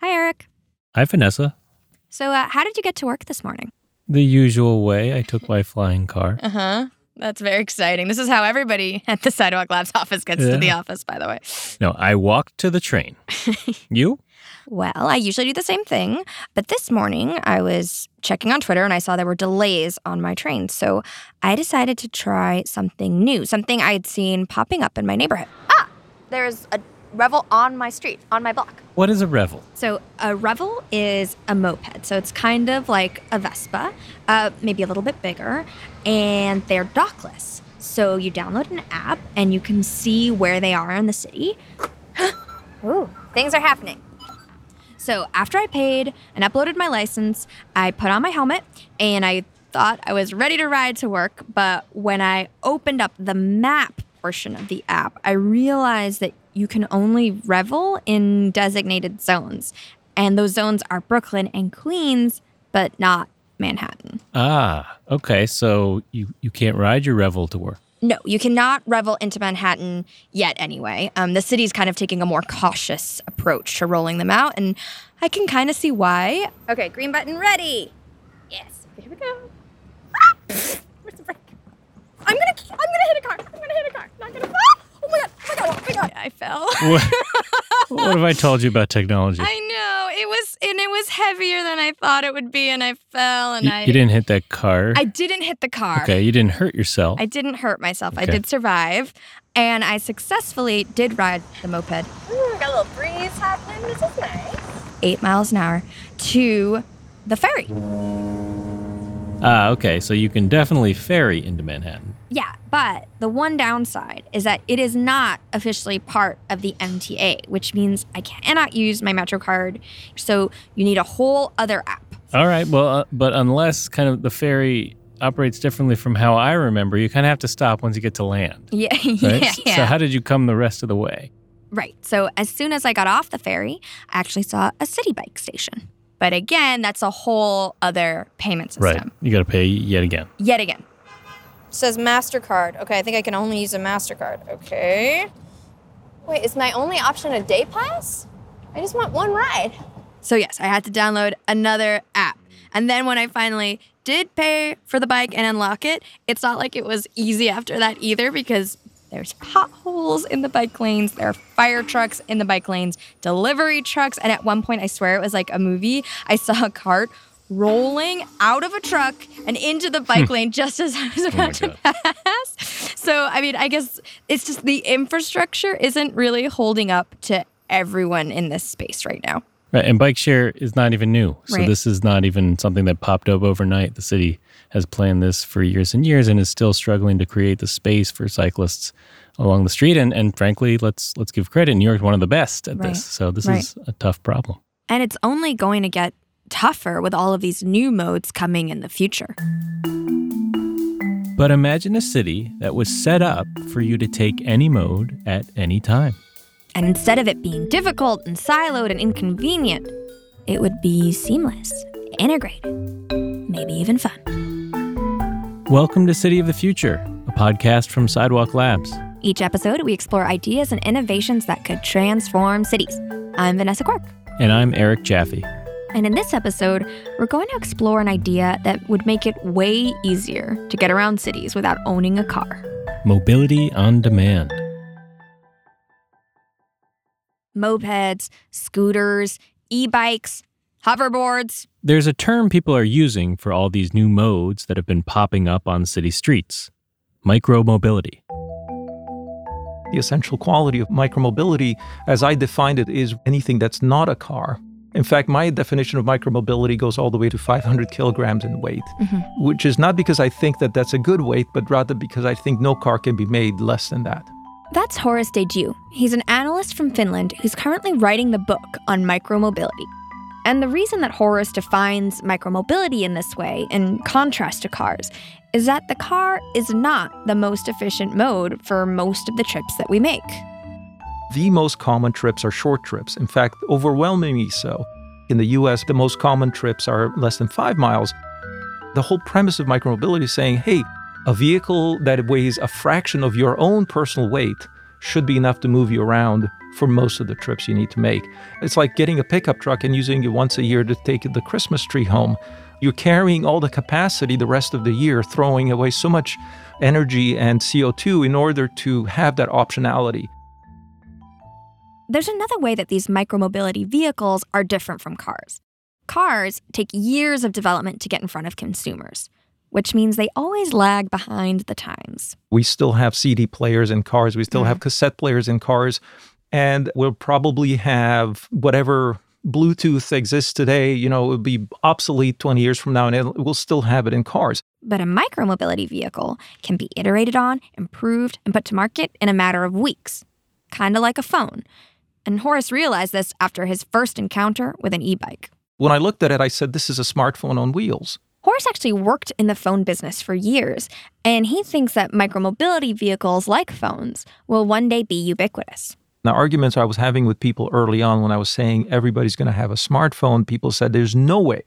Hi, Eric. Hi, Vanessa. So, uh, how did you get to work this morning? The usual way. I took my flying car. Uh huh. That's very exciting. This is how everybody at the Sidewalk Labs office gets to the office, by the way. No, I walked to the train. you? Well, I usually do the same thing, but this morning I was checking on Twitter and I saw there were delays on my train. So I decided to try something new, something I'd seen popping up in my neighborhood. Ah, there's a Revel on my street, on my block. What is a revel? So a Revel is a moped. So it's kind of like a Vespa, uh, maybe a little bit bigger, and they're dockless. So you download an app and you can see where they are in the city. Ooh, things are happening. So after I paid and uploaded my license, I put on my helmet and I thought I was ready to ride to work. But when I opened up the map portion of the app, I realized that you can only revel in designated zones. And those zones are Brooklyn and Queens, but not Manhattan. Ah, okay. So you, you can't ride your revel to work. No, you cannot revel into Manhattan yet, anyway. Um, the city's kind of taking a more cautious approach to rolling them out, and I can kind of see why. Okay, green button ready. Yes, here we go. Ah! Where's the brake? I'm gonna, I'm gonna hit a car. I'm gonna hit a car. Not gonna. Ah! Oh my god! Oh my god! Oh my god! I fell. What, what have I told you about technology? I know it was, and it was heavier than I thought it would be, and I fell, and you, I. you didn't hit that car. I didn't hit the car. okay, you didn't hurt yourself. I didn't hurt myself. I did survive, and I successfully did ride the moped. Ooh, got a little breeze happening. This is nice. Eight miles an hour to the ferry. ah, okay. So you can definitely ferry into Manhattan. Yeah, but the one downside is that it is not officially part of the MTA, which means I cannot use my Metro card. So you need a whole other app. All right. Well, uh, but unless kind of the ferry operates differently from how I remember, you kind of have to stop once you get to land. Yeah, Right? yeah, yeah. So how did you come the rest of the way? Right. So as soon as I got off the ferry, I actually saw a Citi Bike station. But again, that's a whole other payment system. Right. You got to pay yet again. Yet again. Says MasterCard. Okay, I think I can only use a MasterCard. Okay. Wait, is my only option a day pass? I just want one ride. So, yes, I had to download another app. And then when I finally did pay for the bike and unlock it, it's not like it was easy after that either because there's potholes in the bike lanes, there are fire trucks in the bike lanes, delivery trucks. And at one point, I swear it was like a movie, I saw a cart rolling out of a truck and into the bike hmm. lane just as I was oh about to pass. So, I mean, I guess it's just the infrastructure isn't really holding up to everyone in this space right now. Right. And bike share is not even new. So Right. this is not even something that popped up overnight. The city has planned this for years and years and is still struggling to create the space for cyclists along the street. And, and frankly, let's let's give credit. New York's one of the best at Right. this. So this Right. is a tough problem. And it's only going to get tougher with all of these new modes coming in the future. But imagine a city that was set up for you to take any mode at any time. And instead of it being difficult and siloed and inconvenient, it would be seamless, integrated, maybe even fun. Welcome to City of the Future, a podcast from Sidewalk Labs. Each episode, we explore ideas and innovations that could transform cities. I'm Vanessa Quirk. And I'm Eric Jaffe. And in this episode, we're going to explore an idea that would make it way easier to get around cities without owning a car. Mobility on demand. Mopeds, scooters, e bikes, hoverboards. There's a term people are using for all these new modes that have been popping up on city streets micromobility. The essential quality of micromobility, as I defined it, is anything that's not a car. In fact, my definition of micromobility goes all the way to 500 kilograms in weight, mm-hmm. which is not because I think that that's a good weight, but rather because I think no car can be made less than that. That's Horace Dediu. He's an analyst from Finland who's currently writing the book on micromobility. And the reason that Horace defines micromobility in this way, in contrast to cars, is that the car is not the most efficient mode for most of the trips that we make. The most common trips are short trips. In fact, overwhelmingly so. In the US, the most common trips are less than five miles. The whole premise of micromobility is saying, hey, a vehicle that weighs a fraction of your own personal weight should be enough to move you around for most of the trips you need to make. It's like getting a pickup truck and using it once a year to take the Christmas tree home. You're carrying all the capacity the rest of the year, throwing away so much energy and CO2 in order to have that optionality. There's another way that these micromobility vehicles are different from cars. Cars take years of development to get in front of consumers, which means they always lag behind the times. We still have CD players in cars, we still mm. have cassette players in cars, and we'll probably have whatever Bluetooth exists today, you know, it will be obsolete 20 years from now and we'll still have it in cars. But a micromobility vehicle can be iterated on, improved, and put to market in a matter of weeks, kind of like a phone. And Horace realized this after his first encounter with an e bike. When I looked at it, I said, This is a smartphone on wheels. Horace actually worked in the phone business for years, and he thinks that micromobility vehicles like phones will one day be ubiquitous. Now, arguments I was having with people early on when I was saying everybody's going to have a smartphone, people said there's no way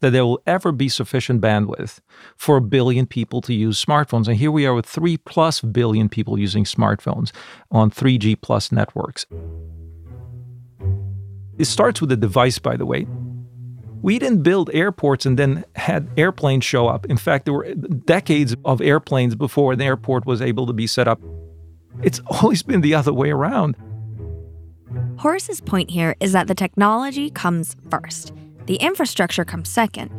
that there will ever be sufficient bandwidth for a billion people to use smartphones. And here we are with three plus billion people using smartphones on 3G plus networks. It starts with the device, by the way. We didn't build airports and then had airplanes show up. In fact, there were decades of airplanes before an airport was able to be set up. It's always been the other way around. Horace's point here is that the technology comes first, the infrastructure comes second.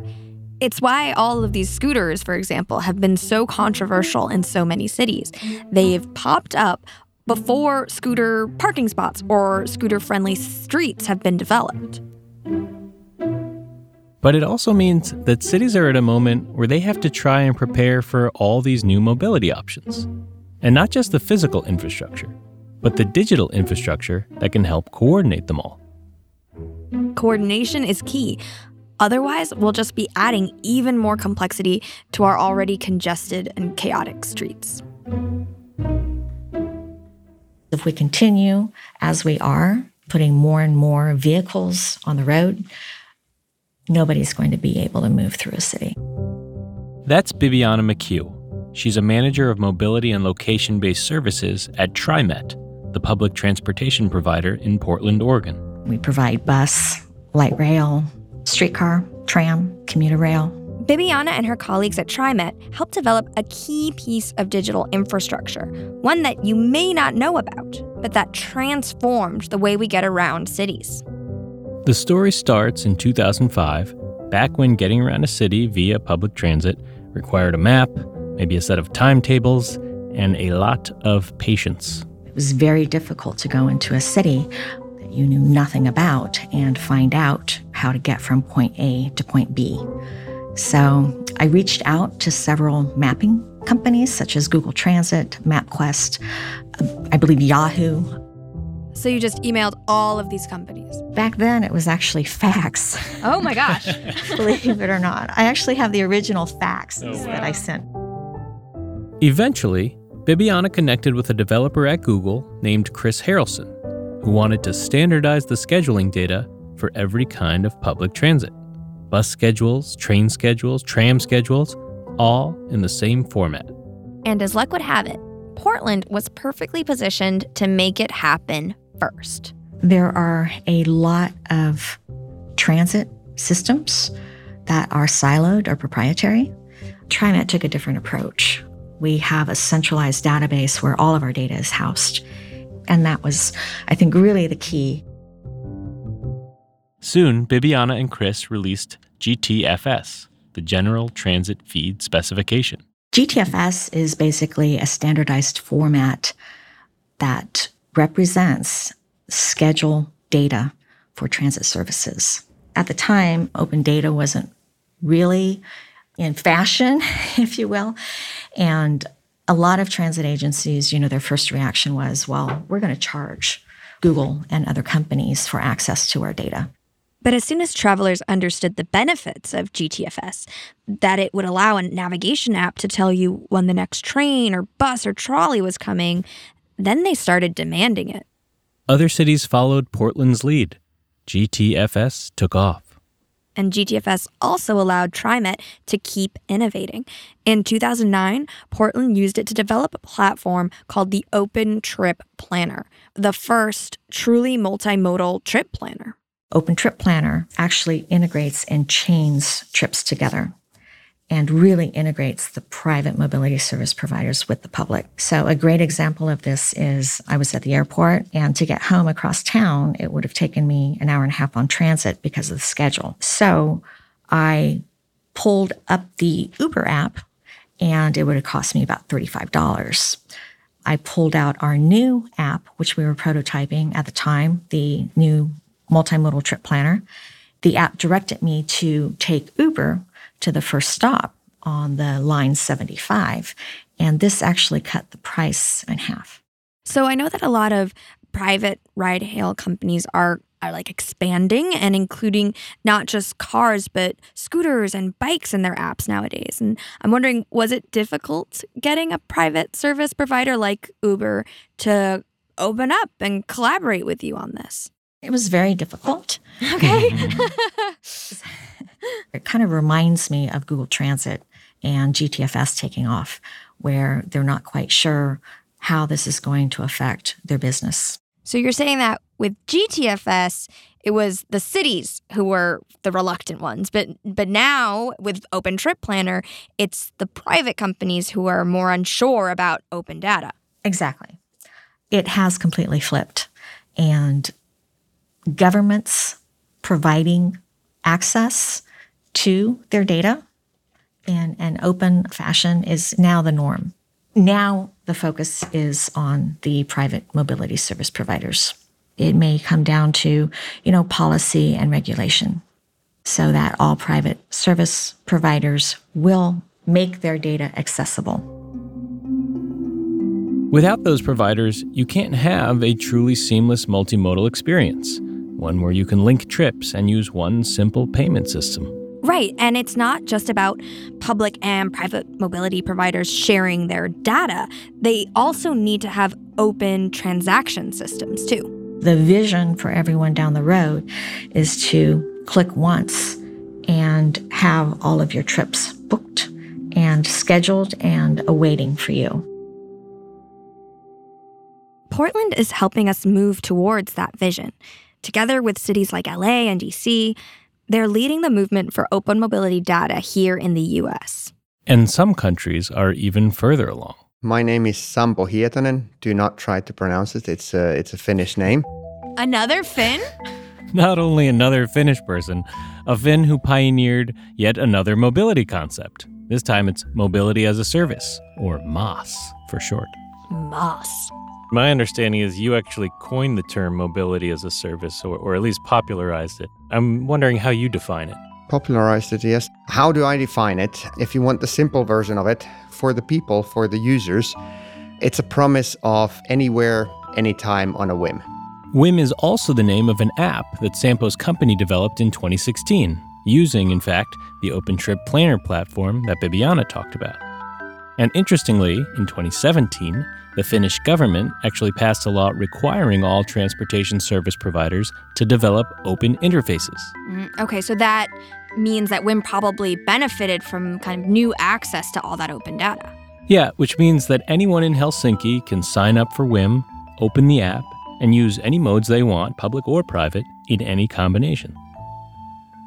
It's why all of these scooters, for example, have been so controversial in so many cities. They've popped up before scooter parking spots or scooter friendly streets have been developed. But it also means that cities are at a moment where they have to try and prepare for all these new mobility options. And not just the physical infrastructure, but the digital infrastructure that can help coordinate them all. Coordination is key. Otherwise, we'll just be adding even more complexity to our already congested and chaotic streets. If we continue as we are, putting more and more vehicles on the road, nobody's going to be able to move through a city. That's Bibiana McHugh. She's a manager of mobility and location based services at TriMet, the public transportation provider in Portland, Oregon. We provide bus, light rail, streetcar, tram, commuter rail. Bibiana and her colleagues at TriMet helped develop a key piece of digital infrastructure, one that you may not know about, but that transformed the way we get around cities. The story starts in 2005, back when getting around a city via public transit required a map, maybe a set of timetables, and a lot of patience. It was very difficult to go into a city that you knew nothing about and find out how to get from point A to point B. So I reached out to several mapping companies such as Google Transit, MapQuest, uh, I believe Yahoo. So you just emailed all of these companies? Back then, it was actually fax. Oh my gosh. Believe it or not. I actually have the original fax oh, wow. that I sent. Eventually, Bibiana connected with a developer at Google named Chris Harrelson, who wanted to standardize the scheduling data for every kind of public transit bus schedules, train schedules, tram schedules, all in the same format. And as luck would have it, Portland was perfectly positioned to make it happen first. There are a lot of transit systems that are siloed or proprietary. TriMet took a different approach we have a centralized database where all of our data is housed. And that was, I think, really the key. Soon, Bibiana and Chris released GTFS, the General Transit Feed Specification. GTFS is basically a standardized format that represents schedule data for transit services. At the time, open data wasn't really in fashion, if you will. And a lot of transit agencies, you know, their first reaction was, well, we're going to charge Google and other companies for access to our data. But as soon as travelers understood the benefits of GTFS, that it would allow a navigation app to tell you when the next train or bus or trolley was coming, then they started demanding it. Other cities followed Portland's lead. GTFS took off. And GTFS also allowed TriMet to keep innovating. In 2009, Portland used it to develop a platform called the Open Trip Planner, the first truly multimodal trip planner. Open Trip Planner actually integrates and chains trips together and really integrates the private mobility service providers with the public. So a great example of this is I was at the airport and to get home across town, it would have taken me an hour and a half on transit because of the schedule. So I pulled up the Uber app and it would have cost me about $35. I pulled out our new app, which we were prototyping at the time, the new multimodal trip planner. The app directed me to take Uber to the first stop on the line 75. And this actually cut the price in half. So I know that a lot of private ride hail companies are are like expanding and including not just cars but scooters and bikes in their apps nowadays. And I'm wondering was it difficult getting a private service provider like Uber to open up and collaborate with you on this? It was very difficult. Okay. it kind of reminds me of Google Transit and GTFS taking off, where they're not quite sure how this is going to affect their business. So you're saying that with GTFS, it was the cities who were the reluctant ones, but but now with Open Trip Planner, it's the private companies who are more unsure about open data. Exactly. It has completely flipped. And governments providing access to their data in an open fashion is now the norm. Now the focus is on the private mobility service providers. It may come down to, you know, policy and regulation so that all private service providers will make their data accessible. Without those providers, you can't have a truly seamless multimodal experience one where you can link trips and use one simple payment system. Right, and it's not just about public and private mobility providers sharing their data. They also need to have open transaction systems too. The vision for everyone down the road is to click once and have all of your trips booked and scheduled and awaiting for you. Portland is helping us move towards that vision. Together with cities like LA and DC, they're leading the movement for open mobility data here in the US. And some countries are even further along. My name is Sampo Hietanen. Do not try to pronounce it. It's a, it's a Finnish name. Another Finn? Not only another Finnish person, a Finn who pioneered yet another mobility concept. This time it's mobility as a service, or MaaS for short. MaaS. My understanding is you actually coined the term mobility as a service, or, or at least popularized it. I'm wondering how you define it. Popularized it, yes. How do I define it? If you want the simple version of it, for the people, for the users, it's a promise of anywhere, anytime on a whim. Whim is also the name of an app that Sampo's company developed in 2016, using, in fact, the OpenTrip Planner platform that Bibiana talked about. And interestingly, in 2017, the Finnish government actually passed a law requiring all transportation service providers to develop open interfaces. Mm, okay, so that means that Whim probably benefited from kind of new access to all that open data. Yeah, which means that anyone in Helsinki can sign up for Whim, open the app, and use any modes they want, public or private, in any combination.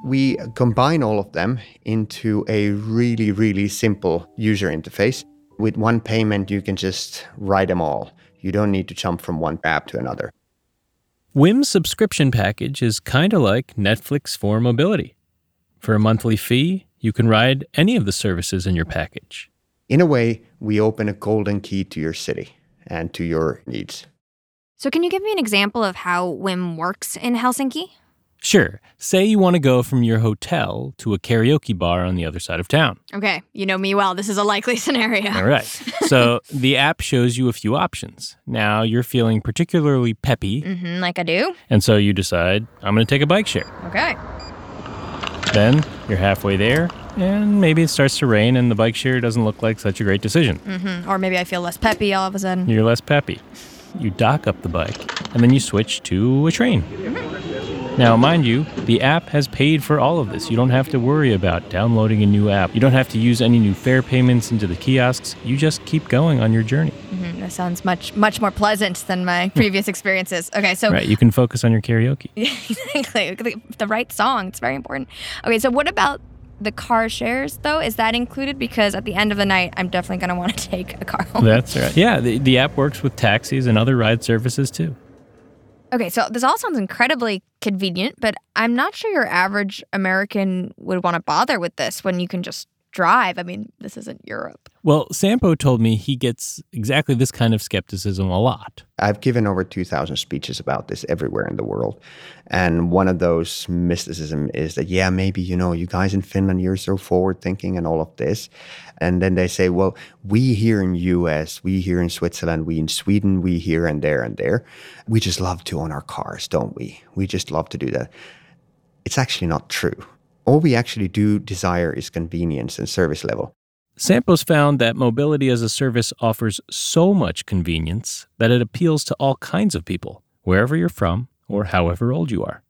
We combine all of them into a really, really simple user interface with one payment, you can just write them all. You don't need to jump from one app to another. Whim's subscription package is kind of like Netflix for mobility. For a monthly fee, you can ride any of the services in your package. In a way, we open a golden key to your city and to your needs. So, can you give me an example of how Whim works in Helsinki? Sure. Say you want to go from your hotel to a karaoke bar on the other side of town. Okay, you know me well. This is a likely scenario. All right. so the app shows you a few options. Now you're feeling particularly peppy. Mm-hmm, like I do. And so you decide, I'm going to take a bike share. Okay. Then you're halfway there, and maybe it starts to rain, and the bike share doesn't look like such a great decision. Mm-hmm. Or maybe I feel less peppy all of a sudden. You're less peppy. You dock up the bike, and then you switch to a train. Now, mind you, the app has paid for all of this. You don't have to worry about downloading a new app. You don't have to use any new fare payments into the kiosks. You just keep going on your journey. Mm-hmm. That sounds much much more pleasant than my previous experiences. Okay, so right, you can focus on your karaoke. exactly, the, the right song. It's very important. Okay, so what about the car shares though is that included because at the end of the night i'm definitely going to want to take a car home that's right yeah the, the app works with taxis and other ride services too Okay, so this all sounds incredibly convenient, but I'm not sure your average American would want to bother with this when you can just drive. I mean, this isn't Europe. Well, Sampo told me he gets exactly this kind of skepticism a lot. I've given over 2,000 speeches about this everywhere in the world. And one of those mysticism is that, yeah, maybe, you know, you guys in Finland, you're so forward thinking and all of this. And then they say, well, we here in US, we here in Switzerland, we in Sweden, we here and there and there, we just love to own our cars, don't we? We just love to do that. It's actually not true all we actually do desire is convenience and service level. Sampo's found that mobility as a service offers so much convenience that it appeals to all kinds of people, wherever you're from or however old you are.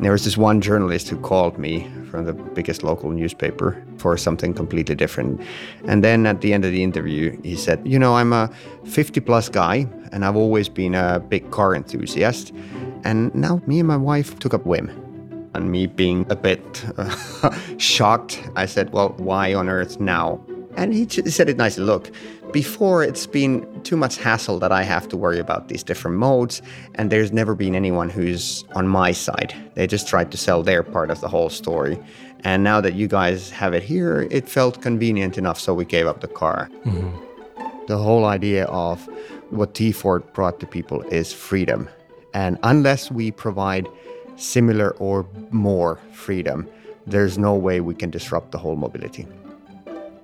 There was this one journalist who called me from the biggest local newspaper for something completely different. And then at the end of the interview, he said, You know, I'm a 50 plus guy and I've always been a big car enthusiast. And now me and my wife took up whim and me being a bit uh, shocked, I said, Well, why on earth now? And he said it nicely Look, before it's been too much hassle that I have to worry about these different modes, and there's never been anyone who's on my side. They just tried to sell their part of the whole story. And now that you guys have it here, it felt convenient enough, so we gave up the car. Mm-hmm. The whole idea of what T Ford brought to people is freedom. And unless we provide similar or more freedom, there's no way we can disrupt the whole mobility.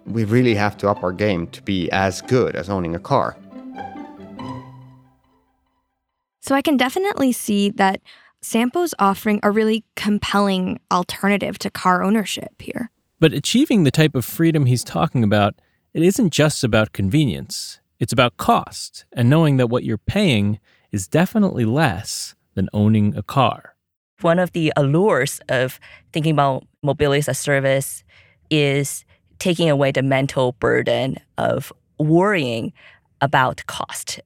We really have to up our game to be as good as owning a car. So I can definitely see that Sampo's offering a really compelling alternative to car ownership here. But achieving the type of freedom he's talking about, it isn't just about convenience. It's about cost and knowing that what you're paying is definitely less than owning a car one of the allures of thinking about mobility as a service is taking away the mental burden of worrying about cost.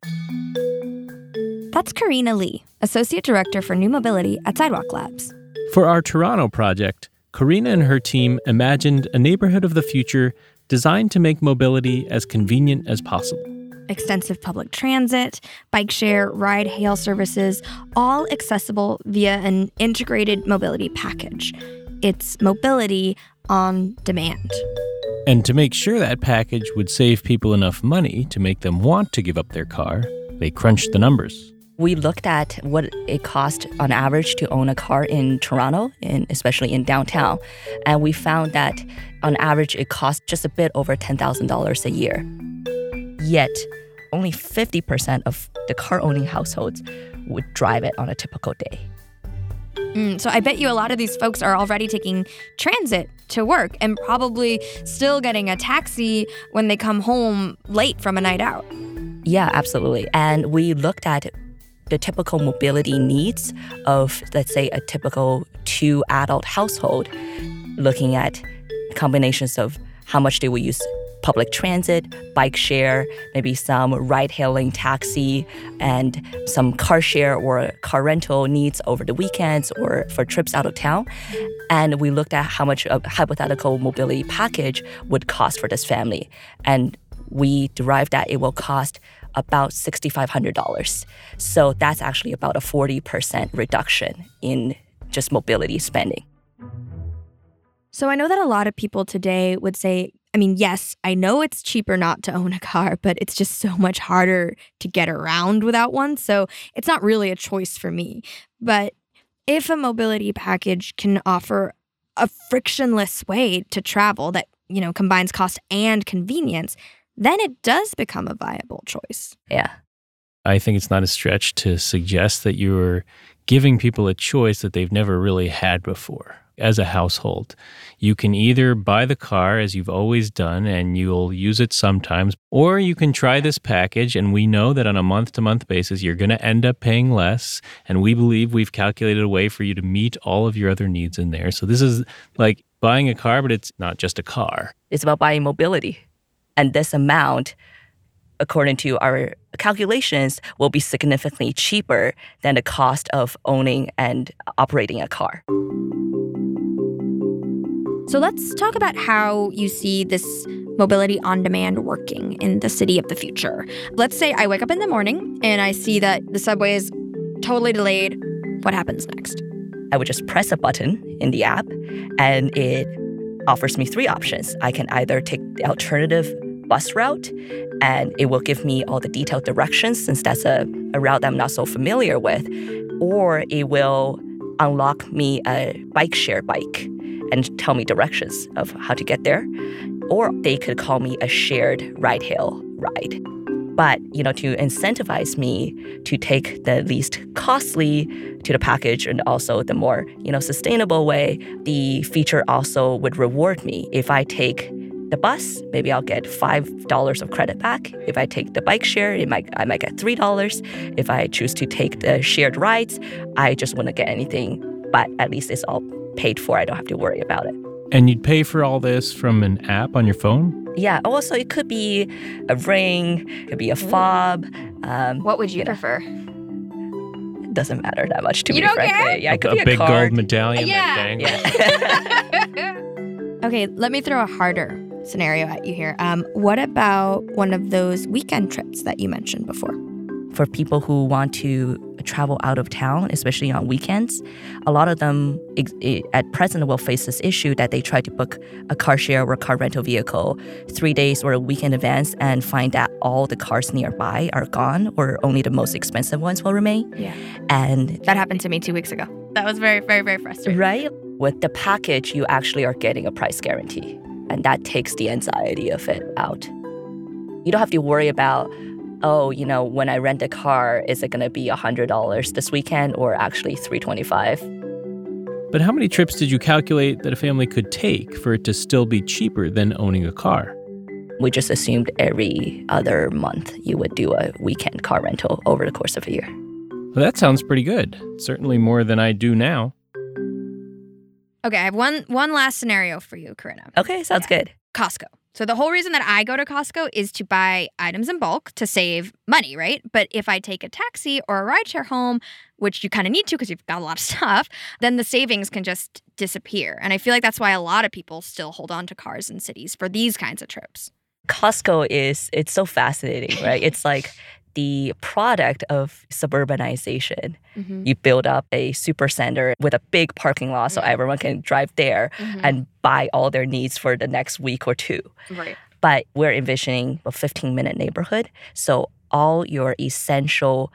That's Karina Lee, Associate Director for New Mobility at Sidewalk Labs. For our Toronto project, Karina and her team imagined a neighborhood of the future designed to make mobility as convenient as possible extensive public transit, bike share, ride hail services, all accessible via an integrated mobility package. It's mobility on demand. And to make sure that package would save people enough money to make them want to give up their car, they crunched the numbers. We looked at what it cost on average to own a car in Toronto, in, especially in downtown, and we found that on average it cost just a bit over $10,000 a year. Yet, only 50% of the car owning households would drive it on a typical day. Mm, so I bet you a lot of these folks are already taking transit to work and probably still getting a taxi when they come home late from a night out. Yeah, absolutely. And we looked at the typical mobility needs of, let's say, a typical two adult household, looking at combinations of how much they would use public transit, bike share, maybe some ride hailing taxi, and some car share or car rental needs over the weekends or for trips out of town. And we looked at how much a hypothetical mobility package would cost for this family. And we derived that it will cost about $6,500. So that's actually about a 40% reduction in just mobility spending. So I know that a lot of people today would say I mean, yes, I know it's cheaper not to own a car, but it's just so much harder to get around without one. So it's not really a choice for me. But if a mobility package can offer a frictionless way to travel that, you know, combines cost and convenience, then it does become a viable choice. Yeah. I think it's not a stretch to suggest that you're giving people a choice that they've never really had before. As a household. You can either buy the car as you've always done and you'll use it sometimes, or you can try this package. And we know that on a month to month basis, you're going to end up paying less. And we believe we've calculated a way for you to meet all of your other needs in there. So this is like buying a car, but it's not just a car. It's about buying mobility. And this amount, according to our calculations, will be significantly cheaper than the cost of owning and operating a car. So let's talk about how you see this mobility on demand working in the city of the future. Let's say I wake up in the morning and I see that the subway is totally delayed. What happens next? I would just press a button in the app and it offers me three options. I can either take the alternative bus route and it will give me all the detailed directions since that's a, a route that I'm not so familiar with, or it will unlock me a bike share bike and tell me directions of how to get there. Or they could call me a shared ride hail ride. But, you know, to incentivize me to take the least costly to the package and also the more, you know, sustainable way, the feature also would reward me. If I take the bus, maybe I'll get $5 of credit back. If I take the bike share, it might I might get $3. If I choose to take the shared rides, I just wouldn't get anything, but at least it's all paid for. I don't have to worry about it. And you'd pay for all this from an app on your phone? Yeah. Also, it could be a ring, it could be a fob. Um, what would you, you prefer? It doesn't matter that much to you me, don't frankly. Care? Yeah, it could a, be a big card. gold medallion yeah. yeah. okay, let me throw a harder scenario at you here. Um, what about one of those weekend trips that you mentioned before? For people who want to travel out of town, especially on weekends, a lot of them eh, at present will face this issue that they try to book a car share or a car rental vehicle three days or a week in advance and find that all the cars nearby are gone or only the most expensive ones will remain. Yeah. And that happened to me two weeks ago. That was very, very, very frustrating. Right? With the package, you actually are getting a price guarantee, and that takes the anxiety of it out. You don't have to worry about oh, you know, when I rent a car, is it going to be $100 this weekend or actually 325 But how many trips did you calculate that a family could take for it to still be cheaper than owning a car? We just assumed every other month you would do a weekend car rental over the course of a year. Well, that sounds pretty good. Certainly more than I do now. Okay, I have one one last scenario for you, Karina. Okay, sounds yeah. good. Costco. So the whole reason that I go to Costco is to buy items in bulk to save money, right? But if I take a taxi or a rideshare home, which you kind of need to because you've got a lot of stuff, then the savings can just disappear. And I feel like that's why a lot of people still hold on to cars in cities for these kinds of trips. Costco is it's so fascinating, right? it's like the product of suburbanization. Mm-hmm. You build up a super center with a big parking lot so mm-hmm. everyone can drive there mm-hmm. and buy all their needs for the next week or two. Right. But we're envisioning a 15 minute neighborhood. So all your essential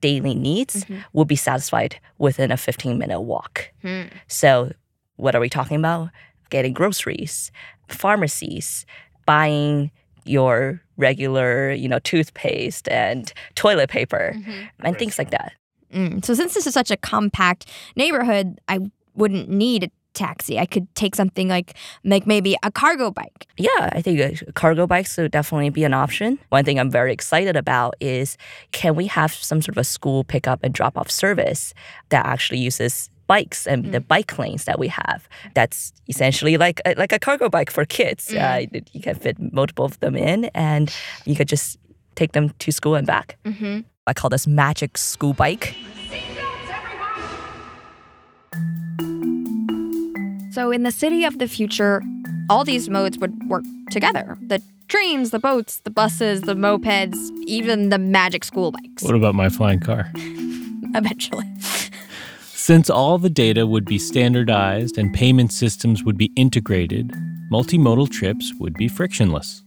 daily needs mm-hmm. will be satisfied within a 15 minute walk. Hmm. So, what are we talking about? Getting groceries, pharmacies, buying your regular, you know, toothpaste and toilet paper mm-hmm. and things like that. Mm. So since this is such a compact neighborhood, I wouldn't need a taxi. I could take something like like maybe a cargo bike. Yeah, I think cargo bikes would definitely be an option. One thing I'm very excited about is can we have some sort of a school pickup and drop off service that actually uses bikes and mm. the bike lanes that we have. That's essentially like a, like a cargo bike for kids. Mm. Uh, you can fit multiple of them in, and you could just take them to school and back. Mm-hmm. I call this magic school bike. So, in the city of the future, all these modes would work together the trains, the boats, the buses, the mopeds, even the magic school bikes. What about my flying car? Eventually. Since all the data would be standardized and payment systems would be integrated, multimodal trips would be frictionless.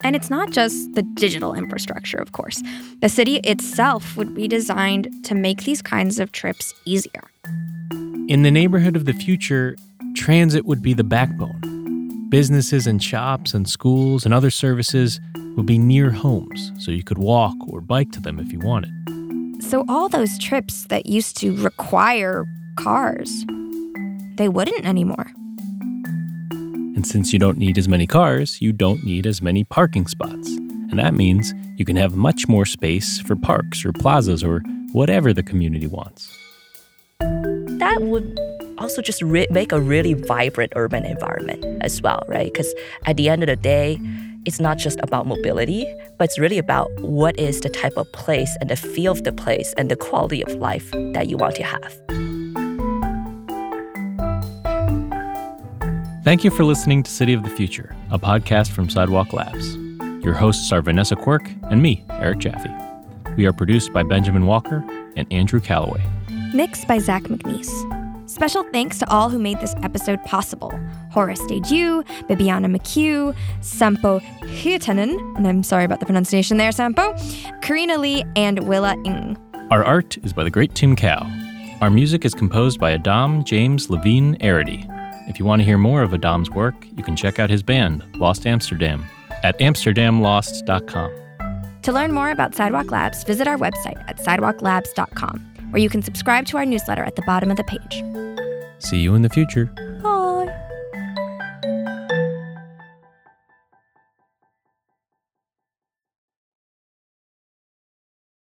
And it's not just the digital infrastructure, of course. The city itself would be designed to make these kinds of trips easier. In the neighborhood of the future, transit would be the backbone. Businesses and shops and schools and other services would be near homes, so you could walk or bike to them if you wanted. So, all those trips that used to require cars, they wouldn't anymore. And since you don't need as many cars, you don't need as many parking spots. And that means you can have much more space for parks or plazas or whatever the community wants. That would also just re- make a really vibrant urban environment as well, right? Because at the end of the day, it's not just about mobility, but it's really about what is the type of place and the feel of the place and the quality of life that you want to have. Thank you for listening to City of the Future, a podcast from Sidewalk Labs. Your hosts are Vanessa Quirk and me, Eric Jaffe. We are produced by Benjamin Walker and Andrew Calloway. Mixed by Zach McNeese. Special thanks to all who made this episode possible Horace Dediu, Bibiana McHugh, Sampo Hietanen, and I'm sorry about the pronunciation there, Sampo, Karina Lee, and Willa Ng. Our art is by the great Tim Cow. Our music is composed by Adam James Levine Arity. If you want to hear more of Adam's work, you can check out his band, Lost Amsterdam, at amsterdamlost.com. To learn more about Sidewalk Labs, visit our website at sidewalklabs.com, where you can subscribe to our newsletter at the bottom of the page. See you in the future.